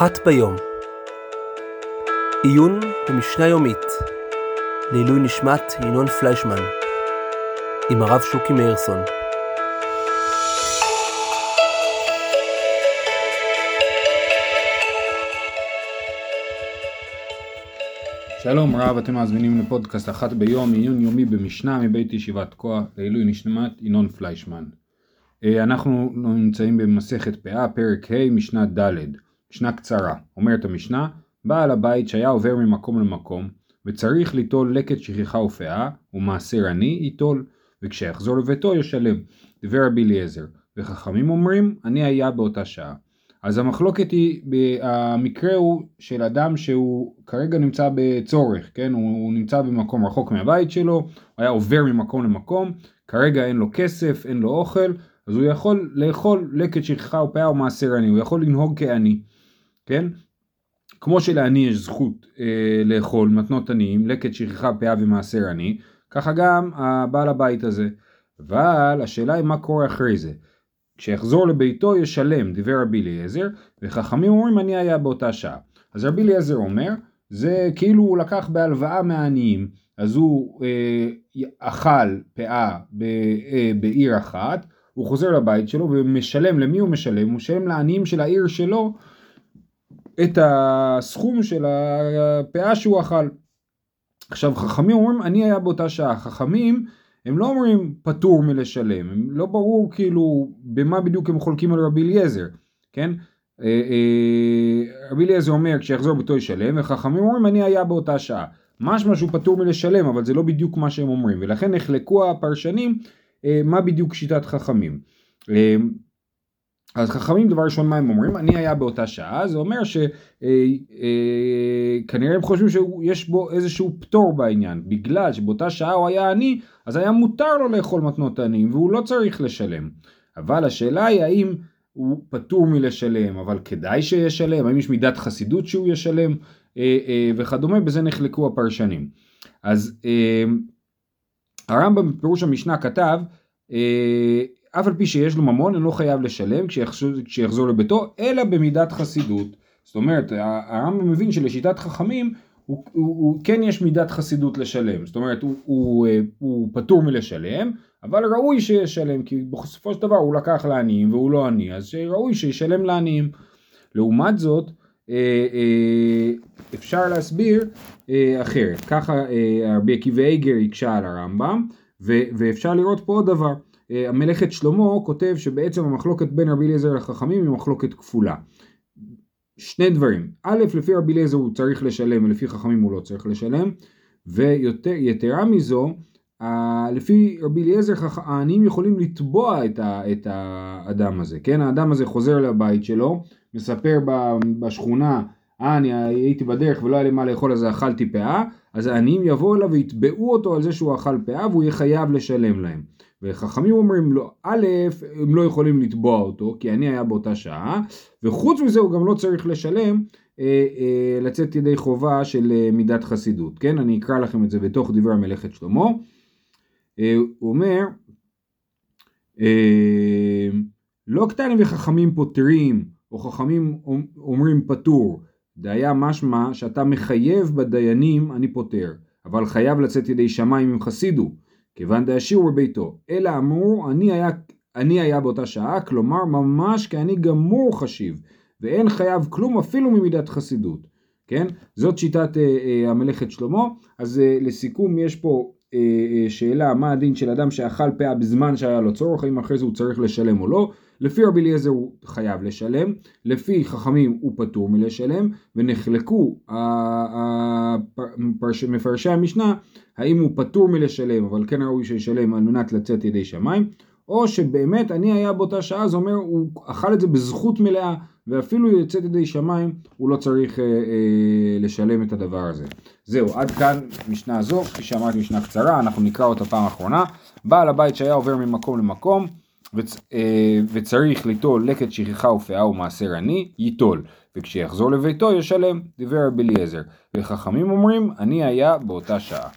אחת ביום. עיון במשנה יומית. לעילוי נשמת ינון פליישמן. עם הרב שוקי מאירסון. שלום רב, אתם מאזינים לפודקאסט אחת ביום, עיון יומי במשנה מבית ישיבת כוח לעילוי נשמת ינון פליישמן. אה, אנחנו נמצאים במסכת פאה, פרק ה', משנה ד', משנה קצרה. אומרת המשנה, בעל הבית שהיה עובר ממקום למקום, וצריך ליטול לקט שכחה ופאה, ומעשר עני ייטול, וכשיחזור לביתו ישלם. דבר רבי אליעזר, וחכמים אומרים, אני היה באותה שעה. אז המחלוקת היא, המקרה הוא של אדם שהוא כרגע נמצא בצורך, כן? הוא, הוא נמצא במקום רחוק מהבית שלו, הוא היה עובר ממקום למקום, כרגע אין לו כסף, אין לו אוכל, אז הוא יכול לאכול לקט שכחה ופאה או מעשר עני, הוא יכול לנהוג כעני, כן? כמו שלעני יש זכות אה, לאכול מתנות עניים, לקט שכחה פאה ומעשר עני, ככה גם הבעל הבית הזה. אבל השאלה היא מה קורה אחרי זה. כשיחזור לביתו ישלם, דיבר רבי אליעזר, וחכמים אומרים אני היה באותה שעה. אז רבי אליעזר אומר, זה כאילו הוא לקח בהלוואה מהעניים, אז הוא אה, אכל פאה ב, אה, בעיר אחת, הוא חוזר לבית שלו ומשלם, למי הוא משלם? הוא משלם לעניים של העיר שלו את הסכום של הפאה שהוא אכל. עכשיו חכמים אומרים אני היה באותה שעה, חכמים הם לא אומרים פטור מלשלם, הם לא ברור כאילו במה בדיוק הם חולקים על רבי אליעזר, כן? אה, אה, רבי אליעזר אומר כשיחזור ביתו ישלם, וחכמים אומרים אני היה באותה שעה. משמע שהוא פטור מלשלם, אבל זה לא בדיוק מה שהם אומרים, ולכן נחלקו הפרשנים אה, מה בדיוק שיטת חכמים. אז חכמים דבר ראשון מה הם אומרים? אני היה באותה שעה, זה אומר שכנראה אה, אה, הם חושבים שיש בו איזשהו פטור בעניין, בגלל שבאותה שעה הוא היה עני, אז היה מותר לו לאכול מתנות עניים והוא לא צריך לשלם. אבל השאלה היא האם הוא פטור מלשלם, אבל כדאי שישלם, האם יש מידת חסידות שהוא ישלם אה, וכדומה, בזה נחלקו הפרשנים. אז הרמב"ם בפירוש המשנה כתב אף על פי שיש לו ממון אינו חייב לשלם כשיחזור, כשיחזור לביתו אלא במידת חסידות. זאת אומרת הרמב"ם מבין שלשיטת חכמים הוא, הוא, הוא כן יש מידת חסידות לשלם. זאת אומרת הוא, הוא, הוא פטור מלשלם אבל ראוי שישלם כי בסופו של דבר הוא לקח לעניים והוא לא עני אז ראוי שישלם לעניים. לעומת זאת אה, אה, אפשר להסביר אה, אחרת. ככה רבי עקיבא איגר הקשה על הרמב"ם ואפשר לראות פה עוד דבר. אה, המלאכת שלמה כותב שבעצם המחלוקת בין רבי אליעזר לחכמים היא מחלוקת כפולה. שני דברים, א', לפי רבי אליעזר הוא צריך לשלם ולפי חכמים הוא לא צריך לשלם, ויתרה מזו, לפי רבי אליעזר העניים יכולים לתבוע את, האדם הזה, כן? האדם הזה חוזר לבית שלו, מספר בשכונה, אה, אני הייתי בדרך ולא היה לי מה לאכול אז אכלתי פאה, אז העניים יבואו אליו ויתבעו אותו על זה שהוא אכל פאה והוא יהיה חייב לשלם להם. וחכמים אומרים לו, א', הם לא יכולים לתבוע אותו, כי אני היה באותה שעה, וחוץ מזה הוא גם לא צריך לשלם, אה, אה, לצאת ידי חובה של אה, מידת חסידות, כן? אני אקרא לכם את זה בתוך דברי המלאכת שלמה. אה, הוא אומר, אה, לא קטנים וחכמים פותרים, או חכמים אומרים פטור, דהיה משמע שאתה מחייב בדיינים אני פוטר, אבל חייב לצאת ידי שמיים אם חסידו. כיוון דהשאירו בביתו, אלא אמרו אני היה, אני היה באותה שעה, כלומר ממש כאני גמור חשיב, ואין חייב כלום אפילו ממידת חסידות, כן? זאת שיטת אה, אה, המלאכת שלמה, אז אה, לסיכום יש פה שאלה מה הדין של אדם שאכל פאה בזמן שהיה לו צורך, האם אחרי זה הוא צריך לשלם או לא, לפי רבי אליעזר הוא חייב לשלם, לפי חכמים הוא פטור מלשלם, ונחלקו מפרשי המשנה האם הוא פטור מלשלם, אבל כן ראוי שישלם על מנת לצאת ידי שמיים, או שבאמת אני היה באותה שעה, זה אומר הוא אכל את זה בזכות מלאה, ואפילו יוצאת ידי שמיים הוא לא צריך אה, אה, לשלם את הדבר הזה. זהו, עד כאן משנה זו, כפי שאמרתי משנה קצרה, אנחנו נקרא אותה פעם אחרונה. בעל הבית שהיה עובר ממקום למקום, וצ, אה, וצריך ליטול לקט שכחה ופאה ומעשר עני, ייטול, וכשיחזור לביתו ישלם, דיבר רבי אליעזר, וחכמים אומרים, אני היה באותה שעה.